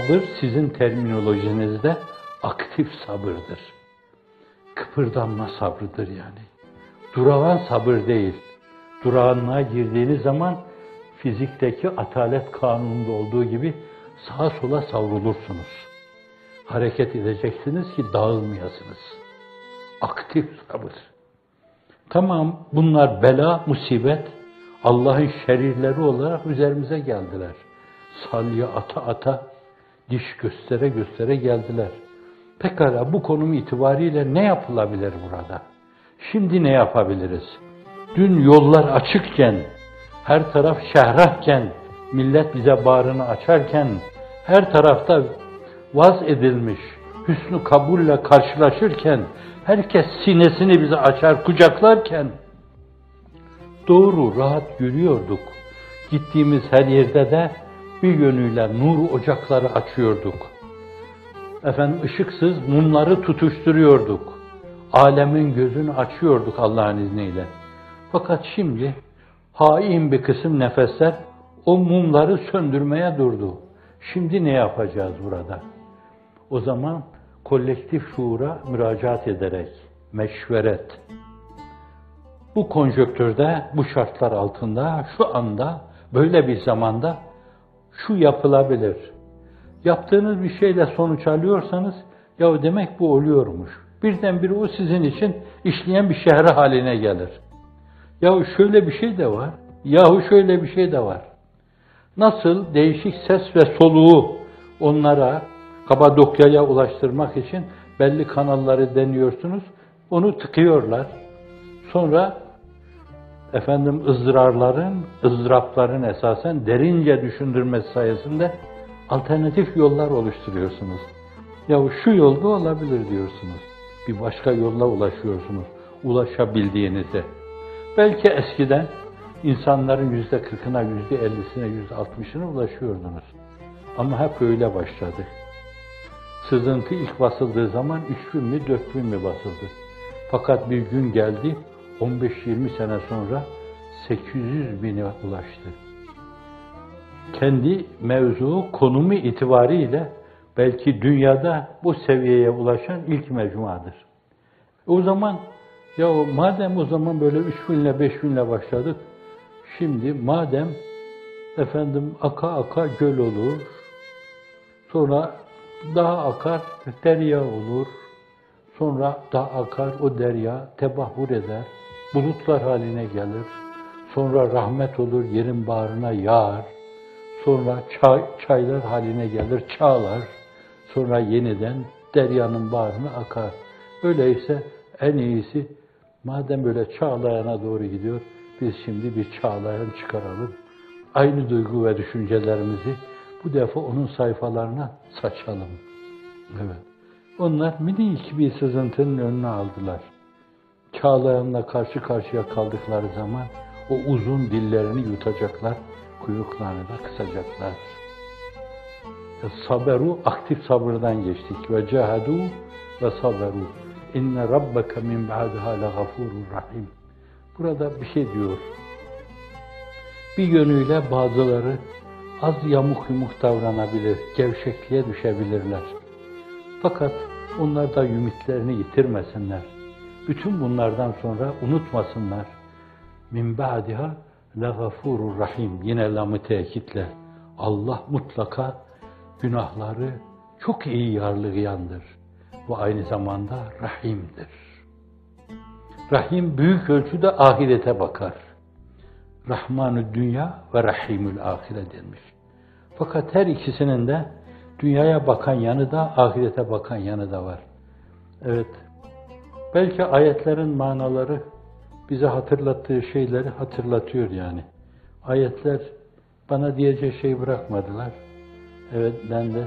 Sabır sizin terminolojinizde aktif sabırdır. Kıpırdanma sabrıdır yani. Durağan sabır değil. Durağanlığa girdiğiniz zaman fizikteki atalet kanununda olduğu gibi sağa sola savrulursunuz. Hareket edeceksiniz ki dağılmayasınız. Aktif sabır. Tamam bunlar bela, musibet, Allah'ın şerirleri olarak üzerimize geldiler. Salya ata ata, diş göstere göstere geldiler. Pekala bu konum itibariyle ne yapılabilir burada? Şimdi ne yapabiliriz? Dün yollar açıkken, her taraf şehrahken, millet bize bağrını açarken, her tarafta vaz edilmiş, hüsnü kabulle karşılaşırken, herkes sinesini bize açar, kucaklarken, doğru, rahat yürüyorduk. Gittiğimiz her yerde de bir yönüyle nur ocakları açıyorduk. Efendim ışıksız mumları tutuşturuyorduk. Alemin gözünü açıyorduk Allah'ın izniyle. Fakat şimdi hain bir kısım nefesler o mumları söndürmeye durdu. Şimdi ne yapacağız burada? O zaman kolektif şuura müracaat ederek, meşveret. Bu konjöktürde, bu şartlar altında, şu anda, böyle bir zamanda şu yapılabilir. Yaptığınız bir şeyle sonuç alıyorsanız, ya demek bu oluyormuş. Birdenbire o sizin için işleyen bir şehre haline gelir. Yahu şöyle bir şey de var. Yahu şöyle bir şey de var. Nasıl değişik ses ve soluğu onlara Kapadokya'ya ulaştırmak için belli kanalları deniyorsunuz. Onu tıkıyorlar. Sonra efendim ızdırarların, ızdırapların esasen derince düşündürmesi sayesinde alternatif yollar oluşturuyorsunuz. Ya şu yolda olabilir diyorsunuz. Bir başka yolla ulaşıyorsunuz. Ulaşabildiğinizde. Belki eskiden insanların yüzde kırkına, yüzde ellisine, yüzde altmışına ulaşıyordunuz. Ama hep öyle başladı. Sızıntı ilk basıldığı zaman üç bin mi, dört bin mi basıldı. Fakat bir gün geldi, 15-20 sene sonra 800 bine ulaştı. Kendi mevzu, konumu itibariyle belki dünyada bu seviyeye ulaşan ilk mecmuadır. O zaman ya madem o zaman böyle üç binle beş binle başladık, şimdi madem efendim aka aka göl olur, sonra daha akar derya olur, sonra daha akar o derya tebahur eder, bulutlar haline gelir, sonra rahmet olur yerin bağrına yağar, sonra çay, çaylar haline gelir, çağlar, sonra yeniden deryanın bağrına akar. Öyleyse en iyisi madem böyle çağlayana doğru gidiyor, biz şimdi bir çağlayan çıkaralım. Aynı duygu ve düşüncelerimizi bu defa onun sayfalarına saçalım. Evet. Onlar minik bir sızıntının önüne aldılar. Çağlayanla karşı karşıya kaldıkları zaman o uzun dillerini yutacaklar, kuyruklarını da kısacaklar. Saberu, aktif sabırdan geçtik. Ve cehadu ve saberu. İnne rabbeke min ba'daha legafurur rahim. Burada bir şey diyor. Bir yönüyle bazıları az yamuk yumuk davranabilir, gevşekliğe düşebilirler. Fakat onlar da ümitlerini yitirmesinler. Bütün bunlardan sonra unutmasınlar. Min ba'diha legafurur rahim. Yine lamı tekitle. Allah mutlaka günahları çok iyi yarlıgayandır. Ve aynı zamanda rahimdir. Rahim büyük ölçüde ahirete bakar. Rahmanü dünya ve Rahimül ahire denmiş. Fakat her ikisinin de dünyaya bakan yanı da ahirete bakan yanı da var. Evet. Belki ayetlerin manaları bize hatırlattığı şeyleri hatırlatıyor yani. Ayetler bana diyecek şey bırakmadılar. Evet ben de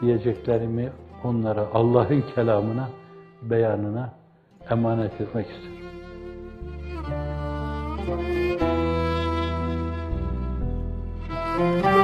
diyeceklerimi onlara, Allah'ın kelamına, beyanına emanet etmek isterim. Müzik